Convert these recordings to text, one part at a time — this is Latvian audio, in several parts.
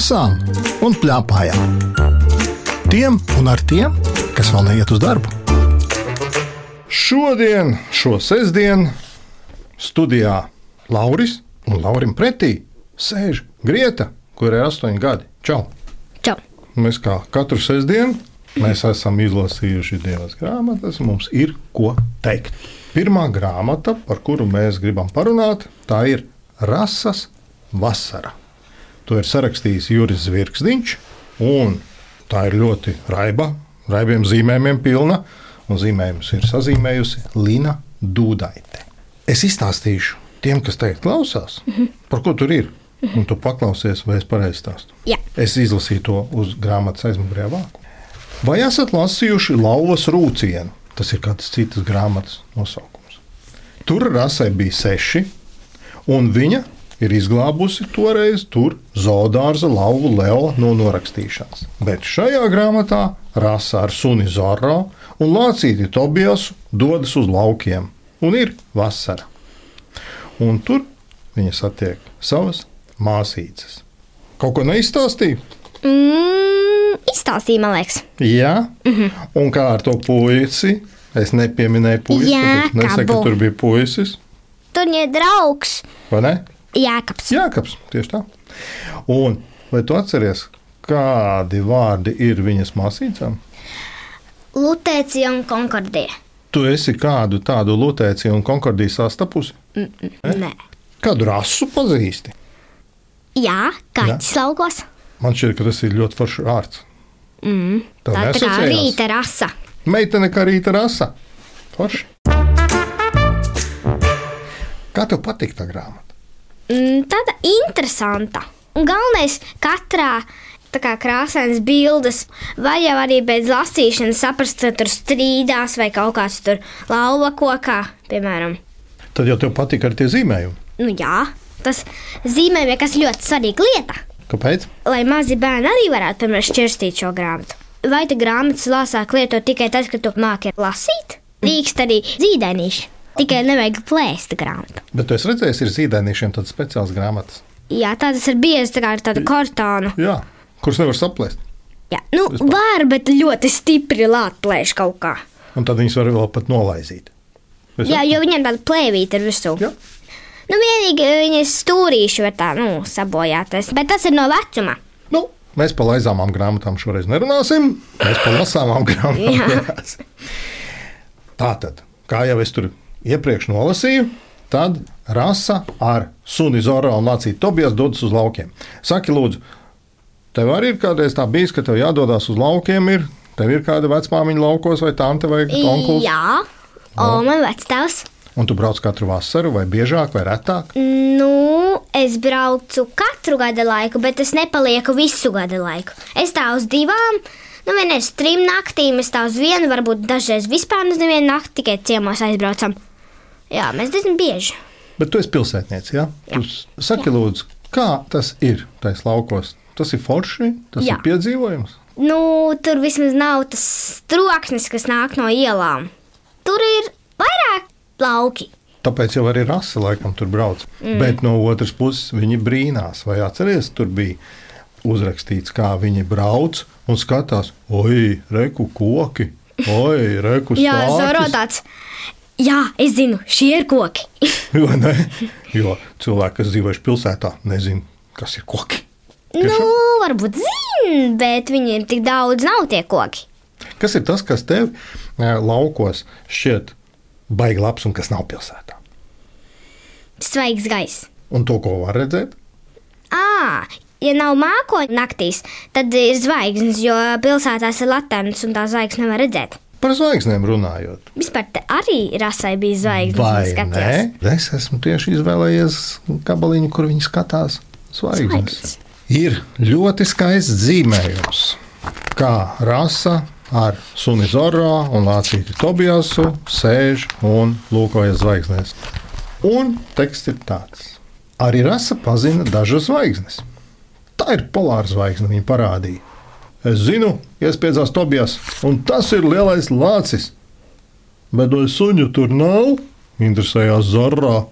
lasām un plēpājām. Tiem un ar tiem, kas vēl neiet uz darbu. Šodien, šo sestdienu, studijā Lauris un Laurim pretī sēž Grieta, kurai ir astoņi gadi. Čau! Čau! Mēs kā katru sestdienu mēs esam izlasījuši divas grāmatas, un mums ir ko teikt. Pirmā grāmata, par kuru mēs gribam parunāt, tā ir Rasas vasara. To ir sarakstījis Juris Zvirksniņš, un tā ir ļoti raiba, raibiem zīmējumiem pilna, un zīmējumus ir sazīmējusi Lina Dūdaite. Es izstāstīšu tiem, kas teikt klausās, par ko tur ir. Un tu paklausies, vai es pareizi stāstu. Jā. Es izlasīju to uz grāmatas aizmugurējā vāku. Vai esat lasījuši Lauvas rūcienu? Tas ir kāds citas grāmatas nosaukums. Tur rasai bija seši, un viņa ir izglābusi toreiz tur zoodārza lauvu Leo no norakstīšanas. Bet šajā grāmatā rasa ar suni Zorro un lācīti Tobiasu dodas uz laukiem, un ir vasara. Un tur viņa satiek savas māsītes. Kaut ko neizstāstīja? Mm, izstāstīja, man liekas. Jā, mm -hmm. un kā ar to puisi? Es nepieminēju puisi, tāpēc nesaku, ka tur bija puisis. Tur ir draugs Vai ne? Jēkabs. Jākaps, tieši tā. Un vai tu atceries, kādi vārdi ir viņas māsīcām? Lutēcija un Konkordija. Tu esi kādu tādu lutēciju un konkordiju sastapusi? Nē. Kādu rasu pazīsti? Jā, kaķis laukos. Man šķiet, ka tas ir ļoti foršs vārds. Mm. Tā ir tā kā rīta rasa. Meitene kā rīta rasa. Forši. Kā tev patīk tā grāmata? Mm, tāda interesanta. Un galvenais, katrā kā krāsainas bildes, vai jau arī pēc lasīšanas saprast, ka tur strīdās vai kaut kāds tur lauva kokā, piemēram. Tad jau tev patīk arī tie zīmējumi. Nu jā, tas zīmējumi, kas ļoti svarīga lieta. Kāpēc? lai mazi bērni arī varētu piemēram, šķirstīt šo grāmatu. Vai tu grāmatas lasāk lietot tikai tad, kad tu māki lasīt? Rīkst arī zīdainīši. Tikai nevajag plēst grāmatu. Bet tu esi redzējis, ir zīdainīšiem tādas speciālas grāmatas. Jā, tādas ir biezas, tā kā ar tādu kortānu. Jā, kurus nevar saplēst. Jā, nu, Vispār. var, bet ļoti stipri lāplēš kaut kā. Un tad viņas var vēl pat nolaizīt. Es Jā, jo viņam tāda plēvīte ir visur. Jā. Nu, vienīgi viņas stūrīši var tā, nu, sabojāties. Bet tas ir no vecuma. Nu, mēs par laizāmām grāmatām šoreiz nerunāsim. Mēs par lasāmām grāmatām. Tā tad, kā jau es tur iepriekš nolasīju, tad rasa ar suni Zorā un Lāciju Tobijas dodas uz laukiem. Saki, lūdzu, tev arī ir kādreiz tā bijis, ka tev jādodas uz laukiem? Ir? Tev ir kāda vecmāmiņa laukos, vai tante, vai onkulis? Jā, o, man vectēvs. Un tu brauc katru vasaru, vai biežāk, vai retāk? Nu, es braucu katru gada laiku, bet es nepalieku visu gada laiku. Es tā uz divām, nu, vienreiz trim naktīm, es tā uz vienu, varbūt dažreiz vispār uz nevienu nakti, tikai ciemos aizbraucam. Jā, mēs diezgan bieži. Bet tu esi pilsētnieks, jā? Jā. S- saki, lūdzu, kā tas ir tajos laukos? Tas ir forši, tas Jā. ir piedzīvojums. Nu, tur vismaz nav tas troksnis, kas nāk no ielām. Tur ir vairāk lauki. Tāpēc jau arī rasa laikam tur brauc. Mm. Bet no otras puses viņi brīnās. Vai atceries, tur bija uzrakstīts, kā viņi brauc un skatās, oi, reku koki, oi, reku Jā, stātis. zorotāts. Jā, es zinu, šie ir koki. Jo, ne? jo cilvēki, kas dzīvojuši pilsētā, nezina, kas ir koki. nu, varbūt zina, bet viņiem tik daudz nav tie koki. Kas ir tas, kas tev eh, laukos šķiet baigi labs un kas nav pilsētā? Svaigs gaiss. Un to, ko var redzēt, À, ja nav mākoņu naktīs, tad ir zvaigznes, jo pilsētās ir latērnas un tā zvaigznes nevar redzēt. Par zvaigznēm runājot. Vispār te arī rasai bija zvaigznes. Vai? Es esmu tieši izvēlējies gabaliņu, kur viņi skatās zvaigznes. Zvaigznes. Ir ļoti skaists zīmējums, kā rasa ar suni Zorā un Lācīti Tobijasu sēž un lūkojas zvaigznēs. Un teksts ir tāds. Arī rasa pazina dažas zvaigznes. Tā ir polāra zvaigzne, viņa parādīja. Es zinu, iespiedzās Tobijas, un tas ir lielais lācis. Bet vai suņu tur nav? Interesējās Zorā.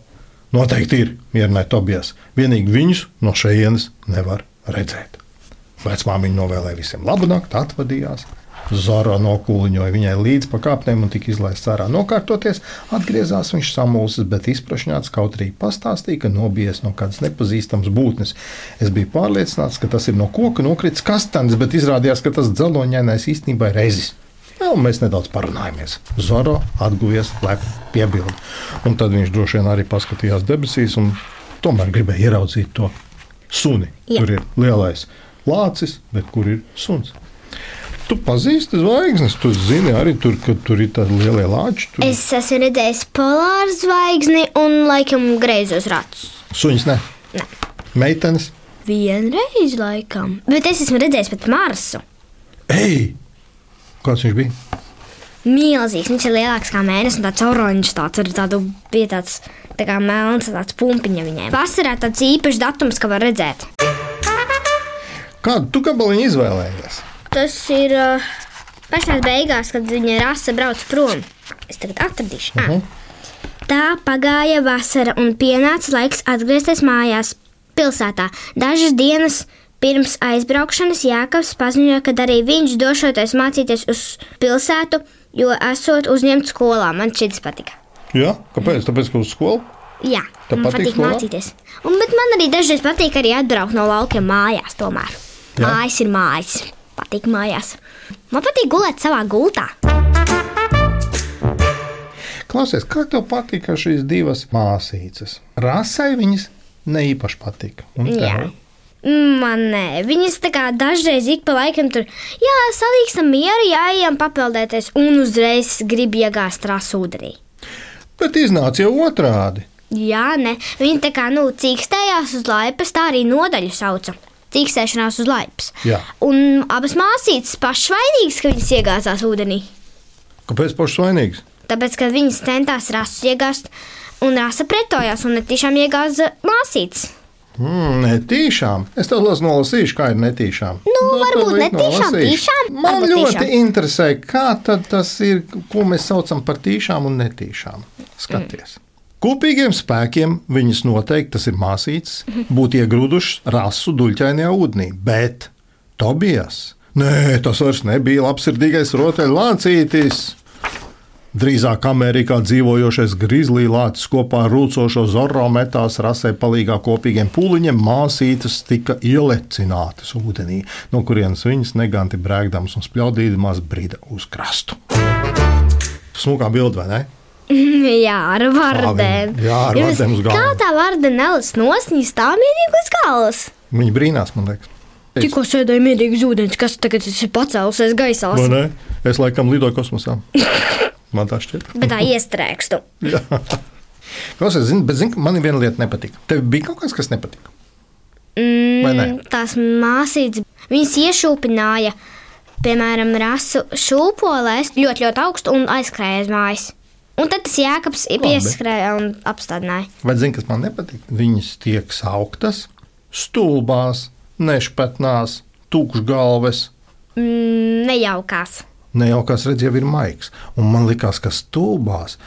Noteikti ir, mierināja Tobijas. Vienīgi viņus no šejienes nevar redzēt. Vecmāmiņa novēlēja visiem labu nakti, atvadījās. Zora nokūliņoja viņai līdzi pa kāpnēm un tika izlaists ārā. Nokārtoties, atgriezās viņš samulsis, bet izprašņāts kautrīgi pastāstīja, ka nobijies no kādas nepazīstamas būtnes. Es biju pārliecināts, ka tas ir no koka nokritis kastanis, bet izrādījās, ka tas dzeloņainais īstenībā ir. Jā, un mēs nedaudz parunājāmies. Zoro atguvies, lepni piebildi. Un tad viņš droši vien arī paskatījās debesīs un tomēr gribēja ieraudzīt to suni. Jā. Tur ir lielais lācis, bet kur ir suns? Tu pazīsti zvaigznes, tu zini arī tur, ka tur ir tādi lielie lāči. Tur Es esmu redzējis polāru zvaigzni un laikam greizos ratus. suņas ne. Nē. Meitenes. Vienreiz laikam. Bet es esmu redzējis pat Marsu. Ej! Kāds viņš bija? Milzīgs, viņš ir lielāks kā mēnesis, un tāds oranžs, tāds ar tādu bija tāds tā kā melns, tāds pumpiņa viņai. Vasarā tāds īpašs datums, ka var redzēt. Kādu tu gabaliņu izvēlējies? Tas ir uh, pašā beigās, kad viņa rasa brauc prom. Es tagad atradīšu. Uh -huh. Tā pagāja vasara, un pienāca laiks atgriezties mājās, pilsētā. Dažas dienas pirms aizbraukšanas Jānis paziņoja, ka arī viņš došoties mācīties uz pilsētu, jo esot uzņemts skolā. Man šis patika. Jā, kāpēc? Tāpēc, ka uz skolu? Jā, Tev man patīk patīk mācīties. Un, bet man arī dažreiz patīk arī atbraukt no laukiem mājās. Tomēr Jā? mājas ir mājas. Patīk mājās. Man patīk gulēt savā gultā. Klausies, kā tev patika šīs divas māsītes? Rasai viņas ne īpaši patika. Man nē, viņas tā kā dažreiz ik pa laikam tur, jā, salīkstam mieru, jāejam papildēties, un uzreiz grib iegāzt rasūdenī. Bet iznāca jau otrādi. Jā, nē, viņi tā kā, nu, cīkstējās uz laipas, tā arī nodaļu sauca. Cīkstēšanās uz laipas. Jā. Un abas māsītes pašvainīgas, ka viņas iegāzās ūdenī. Kāpēc pašs vainīgs? Tāpēc, ka viņas centās rasu iegāzt, un rasa pretojās, un netīšām iegāza māsītes. Mm, netīšām. Es tev lasu nolasīšu, kā ir netīšām. Nu, varbūt tev liek netīšām, nolasīšu. tīšām, Man varbūt ļoti tīšām. interesē, kā tas ir, ko mēs saucam par tīšām un netīšām. Skaties. Mm. Kopīgiem spēkiem viņas noteikti, tas ir māsītes, būtu iegrūdušas rasu duļķainajā ūdenī, bet Tobijas, nē, tas vairs nebija labsirdīgais rotaļlācītis. Drīzāk Amerikā dzīvojošais grizlī lācis kopā ar rūcošo zorro metās rasē palīgā kopīgiem pūliņiem, māsītes tika ielecinātas ūdenī, no kurienes viņas neganti brēkdams un spļaudīdamās brīda uz krastu. Smukā bilde, vai ne? Jā, ar vardēm. viņa- jā, ar vardēm uz galvas. Kā tā varda nelas nosnīs tā mierīgi uz galvas? Viņa brīnās, man liekas. Tikko sēdēja mierīgi uz ūdens, kas tagad ir pacēlusies gaisā. Es laikam lidoju kosmosā. Man tā šķiet. Bet tā iestrēgstu. Klausies, zini, bet zini, ka man viena lieta nepatika. Tev bija kaut kas, kas nepatika. Vai ne? Mm, tās māsītes, viņas iešūpināja, piemēram, rasu šūpolēs ļoti, ļoti augstu un aizskrēja aiz mājas. Un tad tas jēkabs pieskrēja un apstādināja. Vai zini, kas man nepatīk? Viņas tiek sauktas stulbās, nešpatnās, tukšgalves. Mm, nejaukās. Nejaukās redzes jau ir maigs. Un man liekas, ka stulbās.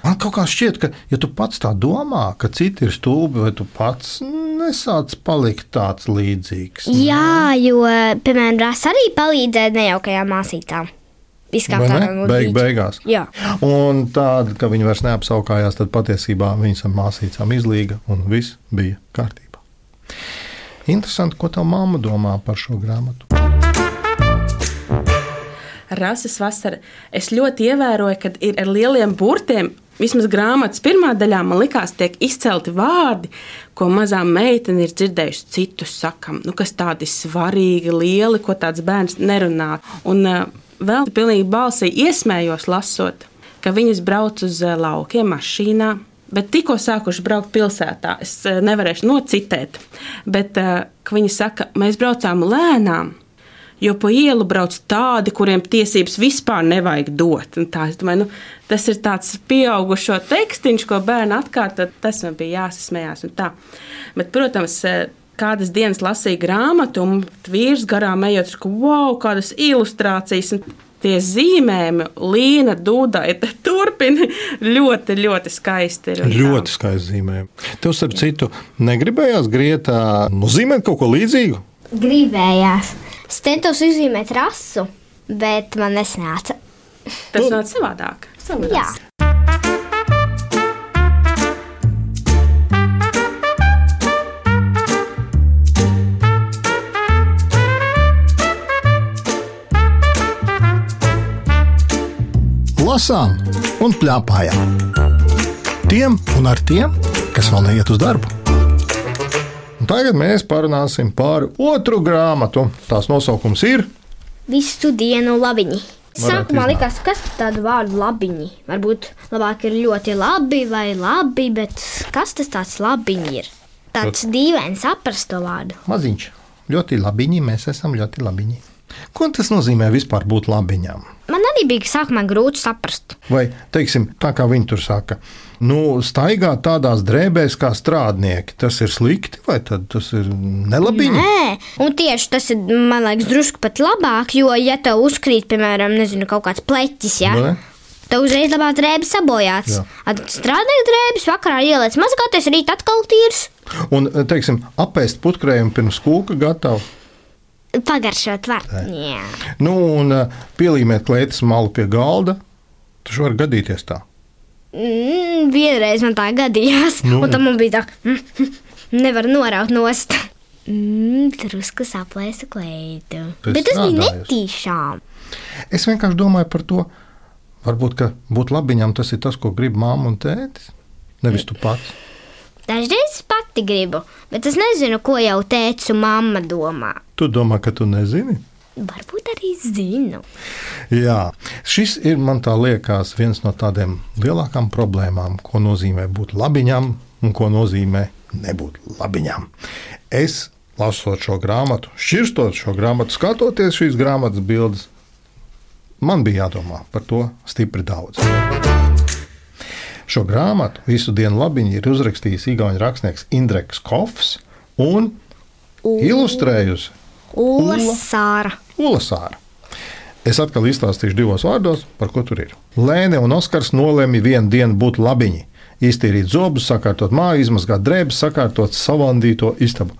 Man kaut kā šķiet, ka, ja tu pats tā domā, ka citi ir stulbi, vai tu pats nesāc palikt tāds līdzīgs. Jā, jo, piemēram, rasa arī palīdzēja nejaukajām māsītām. Izkāpt ne? Beig, beigās. Jā. Un tāda, ka viņi vairs neapsaukājās, tad patiesībā viņas ar māsīcām izlīga un viss bija kārtībā. Interesanti, ko tā mamma domā par šo grāmatu. Rases vasara. Es ļoti ievēroju, ka ir ar lieliem burtiem. Vismaz grāmatas pirmā daļā man likās, tiek izcelti vārdi, ko mazā meitene ir dzirdējusi citus sakam. Nu, kas tādi svarīgi, lieli, ko tāds bērns nerunā. Un uh, vēl pilnīgi balsī iesmējos lasot, ka viņas brauc uz uh, laukiem mašīnā. Bet tikko sākuši braukt pilsētā, es uh, nevarēšu nocitēt. Bet uh, viņi saka, mēs braucām lēnām, Jo pa ielu brauc tādi, kuriem tiesības vispār nevajag dot. Un Tā, domāju, nu, tas ir tāds pieaugušo tekstiņš, ko bērni atkārto. Tas man bija jāsasmējās. Bet, protams, eh, kādas dienas lasīju grāmatu, un vīrs garām ejot, ka wow, kādas ilustrācijas. Tie zīmējumi, līnija, dūda, turpina ļoti, ļoti skaisti. ir un tā. Ļoti skaisti zīmējumi. Tev, starp citu, negribējās grietā nozīmēt kaut ko līdzīgu? Gribējās. Es centos izzīmēt rasu, bet man nesnāca. Tas nāca savādāk. savādāk. Jā. Lasām un plēpājām. Tiem un ar tiem, kas vēl neiet uz darbu. Un tagad mēs parunāsim par otru grāmatu. Tās nosaukums ir Visu dienu labiņi. Sākumā likās, kas tad tādu vārdu labiņi? Varbūt labāk ir ļoti labi vai labi, bet kas tas tāds labiņi ir? Tāds dīvains saprast to vārdu. maziņš. Ļoti labiņi, mēs esam ļoti labiņi. Ko tas nozīmē vispār būt labiņām? Man arī bija sākumā grūti saprast. Vai, teiksim, tā kā viņi tur saka, nu, staigāt tādās drēbēs kā strādnieki, tas ir slikti vai tas ir nelabiņi? Nē, un tieši tas ir, man liekas, drusku pat labāk, jo, ja tev uzkrīt, piemēram, nezinu, kaut kāds pleķis, ja, Ne? tad uzreiz labāk drēbes sabojāts. Jā. Strādājot drēbes, vakarā ieliec mazgāties, rīt atkal tīrs. Un, teiksim, apēst putkrējumu pirms kūka gatavu. Pagaršot var. Nu, un ā, pielīmēt klētas malu pie galda. Tas var gadīties tā. Mm, vienreiz man tā gadījās, Nu. un tam bija tā, mm, nevar noraut nost. Mm, drusku saplēsa kleitu. Tu esi Bet tas bija strādājusi. netīšām. Es vienkārši domāju par to, varbūt, ka būt labiņam tas ir tas, ko grib mamma un tētis. Nevis tu pats. Dažreiz es pati gribu, bet es nezinu, ko jau un mamma domā. Tu domā, ka tu nezini? Varbūt arī zinu. Jā, šis ir man liekas viens no tādiem lielākām problēmām, ko nozīmē būt labiņam un ko nozīmē nebūt labiņam. Es lasot šo grāmatu, šķirstot šo grāmatu, skatoties šīs grāmatas bildes, man bija jādomā par to stipri daudz. Šo grāmatu visu dienu labiņu ir uzrakstījis Igaunijas rakstnieks Indreks Kofs un ilustrējusi Ula Ula. Sāra. Ulasāra. Es atkal izstāstīšu divos vārdos, par ko tur ir. Lēne un Oskars nolēma vienu dienu būt labiņi, iztīrīt zobus, sakārtot māju, izmazgāt drēbes, sakārtot savandīto istabu,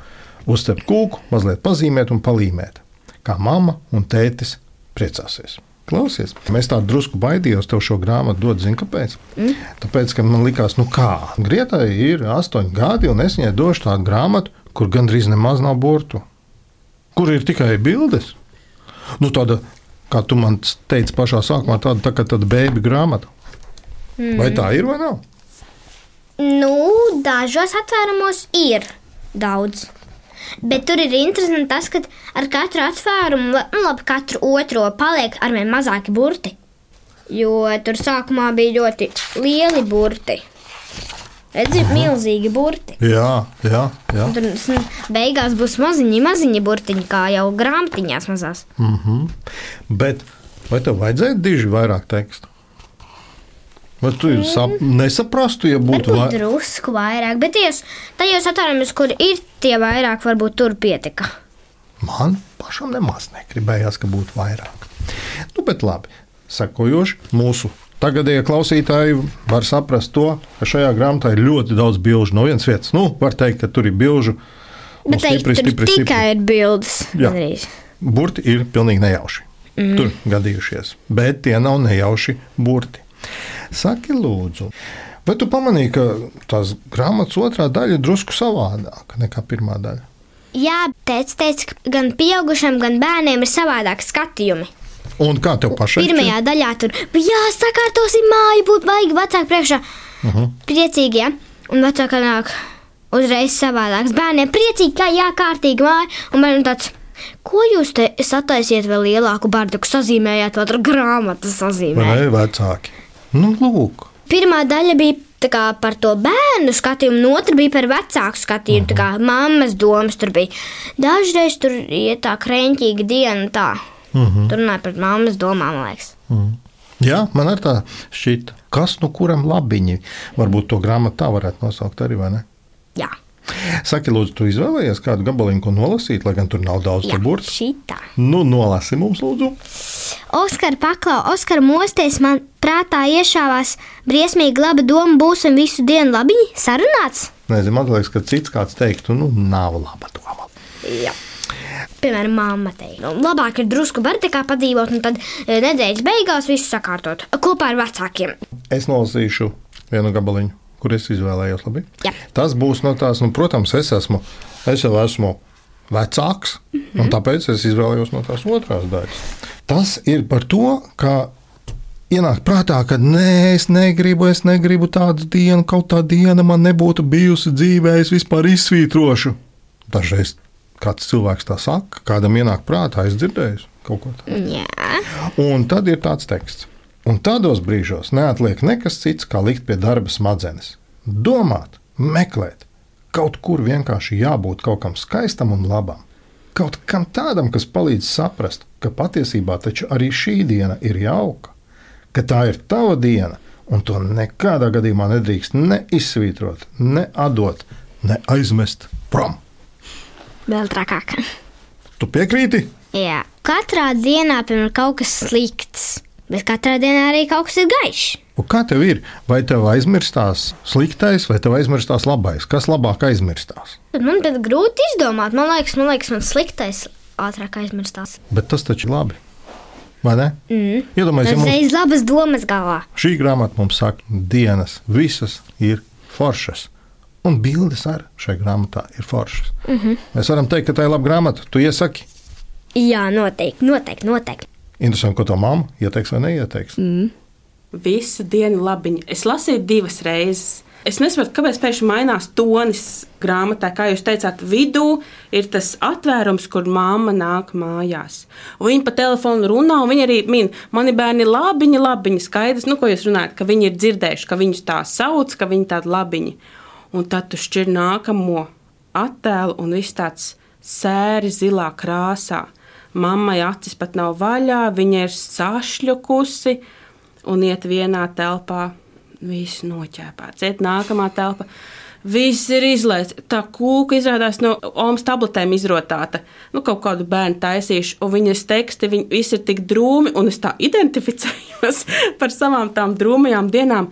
uzcept kūku, mazliet pazīmēt un palīmēt. Kā mamma un tētis priecāsies. Klausies, mēs tā drusku baidījos tev šo grāmatu dot, zini, kāpēc? Mm. Tāpēc, ka man likās, nu kā, Grietai ir astoņi gadi, un es viņai došu tādu grāmatu, kur gandrīz nemaz nav burtu kur ir tikai bildes. Nu, tāda, kā tu man teici pašā sākumā, tāda tā tāda bēbi grāmata. Mm. Vai tā ir vai nav? Nu, dažos atvērumos ir daudz. Bet tur ir interesanti tas, ka ar katru atvērumu, la- nu, labi, katru otro paliek arvien mazāki burti. Jo tur sākumā bija ļoti lieli burti. Redziet, milzīgi burti. Jā, jā, jā. Un Tur s- beigās būs maziņi, maziņi burtiņi, kā jau grāmatiņās mazās. Bet vai tev vajadzēja diži vairāk tekstu? Vai tu sap, nesaprastu, ja būtu Varbūt vai... drusku vairāk, bet ties, tajos atvērumos, kur ir tie vairāk, varbūt tur pietika. Man pašam nemaz negribējās, ka būtu vairāk. Nu, bet labi, sekojoši mūsu tagadējie klausītāji var saprast to, ka šajā grāmatā ir ļoti daudz bilžu no vienas vietas. Nu, var teikt, ka tur ir bilžu. Bet teikt, tur tikai ir bildes. Jā. Burti ir pilnīgi nejauši. Mm. Tur gadījušies, bet tie nav nejauši burti. Saki, lūdzu, vai tu pamanīji, ka tās grāmatas otrā daļa ir drusku savādāka nekā pirmā daļa? Jā, teica, teica, ka gan pieaugušiem, gan bērniem ir savādāk skatījumi. Un kā tev pašai? Pirmajā daļā tur bija jāsakārtosim māju, būt baigi vecāki priekšā. Uh Mhm. -huh. Priecīgi, ja? Un vecāki nāk uzreiz savādāks. Bērniem priecīgi, kā jākārtīgi māja. Un bērniem tāds, ko jūs te sataisiet vēl lielāku barduku, sazīmējāt vēl grāmatu Vai sazīmēt? ne vecāki? Nu, lūk. Pirmā daļa bija kā par to bērnu skatījumu, un otra bija par vecāku skatījumu. Tā kā mammas domas tur bija. Dažreiz tur iet tā krēķīga diena, tā. Uh -huh. Tur runāja par mammas domām, man liekas. Jā, man ir tā šķita, kas nu kuram labiņi. Varbūt to grāmatu tā varētu nosaukt arī, vai ne? Jā, Saki, lūdzu, tu izvēlējies kādu gabaliņu, ko nolasīt, lai gan tur nav daudz burtu. šitā. Nu, nolasi mums, lūdzu. Oskar paklau, Oskar mosties man prātā iešāvās briesmīgi laba doma, būsim visu dienu labi sarunāts. Nezinu, man liekas, ka cits kāds teiktu, nu, nav laba doma. Jā. Piemēram, mamma teica, nu, labāk ir drusku bartekā padzīvot, un tad e, nedēļas beigās visu sakārtot kopā ar vecākiem. Es nolasīšu vienu gabaliņu, kur es izvēlējos. Labi? Jā. Tas būs no tās, nu, protams, es esmu, es jau esmu vecāks, mm -hmm. un tāpēc es izvēlējos no tās otrās daļas. Tas ir par to, ka ienāk prātā, ka nē, es negribu, es negribu tādu dienu, kaut tā diena man nebūtu bijusi dzīvē, es vispār izsvītrošu. Dažreiz kāds cilvēks tā saka, kādam ienāk prātā, es dzirdēju kaut ko tādu. Jā, Un tad ir tāds teksts. Un tādos brīžos neatliek nekas cits, kā likt pie darba smadzenes. Domāt, meklēt, kaut kur vienkārši jābūt kaut kam skaistam un labam. Kaut kam tādam, kas palīdz saprast, ka patiesībā taču arī šī diena ir jauka, ka tā ir tava diena, un to nekādā gadījumā nedrīkst ne izsvītrot, ne atdot, ne aizmest prom. vēl trakāk. Tu piekrīti? Jā, katrā dienā piemēram, kaut kas slikts, bet katrā dienā arī kaut kas ir gaišs. Un kā tev ir? Vai tev aizmirstās sliktais, vai tev aizmirstās labais? Kas labāk aizmirstās? Man ir grūti izdomāt. Man liekas, man, liekas, man sliktais ātrāk aizmirstās. Bet tas taču ir labi. Vai ne? Mm. Iedomājieties, ja mums ir labas domas galvā. šī grāmata mums saka, dienas visas ir foršas. Un bildes arī šai grāmatā ir foršas. Mm -hmm. Mēs varam teikt, ka tā ir laba grāmata. Tu iesaki, Jā, noteikti, noteikti. noteikti. Interesanti, ko tā mamma ieteiks vai neieteiks. Mm. Visu dienu labiņu. Es lasīju divas reizes. Es nesaprotu, kāpēc pēkšņi mainās tonis grāmatā. Kā jūs teicāt, vidū ir tas atvērums, kur mamma nāk mājās. Un Viņa pa telefonu runā, un viņa arī min, mani bērni ir labiņi, labiņi. Skaidrs, nu, ko jūs runājat, ka viņi ir dzirdējuši, ka viņus tā sauc, ka viņi tādi labiņi. Un tad tu šķir nākamo attēlu, un viss tāds sēri zilā krāsā. Mammai acis pat nav vaļā, viņa ir sašļukusi un iet vienā telpā. Viss noķēpāts, iet nākamā telpa. Viss ir izlaists. Tā kūka izrādās no Omas tabletēm izrotāta. Nu, kaut kādu bērnu taisīšu, un viņas teksti viņi, visi ir tik drūmi, un es tā identificējos par savām tām drūmajām dienām.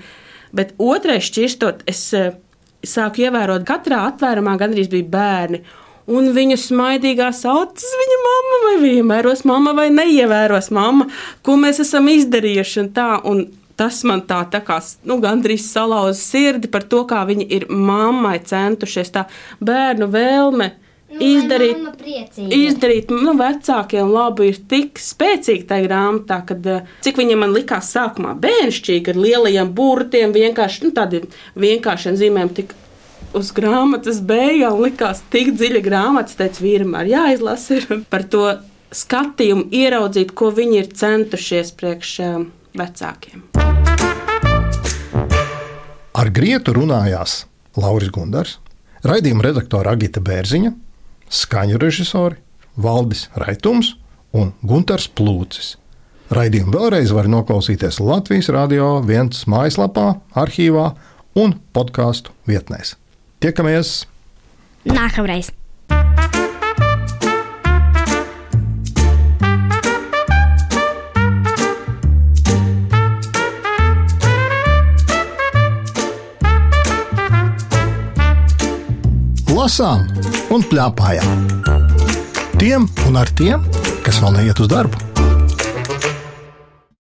Bet otrais šķirstot, es eh, sāku ievērot, ka katrā atvērumā gandrīz bija bērni. Un viņu smaidīgās acis, viņa mamma vai vienmēros mamma vai neievēros mamma, ko mēs esam izdarījuši. Un tā, un tas man tā, tā kā nu, gandrīz salauza sirdi par to, kā viņi ir mammai centušies tā bērnu vēlme. Izdarīt, izdarīt nu, vecākiem labu ir tik spēcīga tajā grāmatā, kad eh, cik viņam man likās sākumā bērnišķīgi ar lielajiem burtiem, vienkārši nu, tādiem vienkāršiem zīmēm, tik uz grāmatas beigām likās tik dziļa grāmata. Es teicu, vīram, ar jāizlasa ir par to skatījumu, ieraudzīt, ko viņi ir centušies priekš eh, vecākiem. Ar grietu runājās Lauris Gundars, raidījuma redaktore Agita Bērziņa, skaņu režisori Valdis Raitums un Gunārs Plūcis. Raidījumu vēlreiz var noklausīties Latvijas Rādio 1 mājaslapā, arhīvā un podkāstu vietnēs. Tiekamies! Nākamreiz. Lasām un plēpājām. Tiem un ar tiem, kas vēl neiet uz darbu.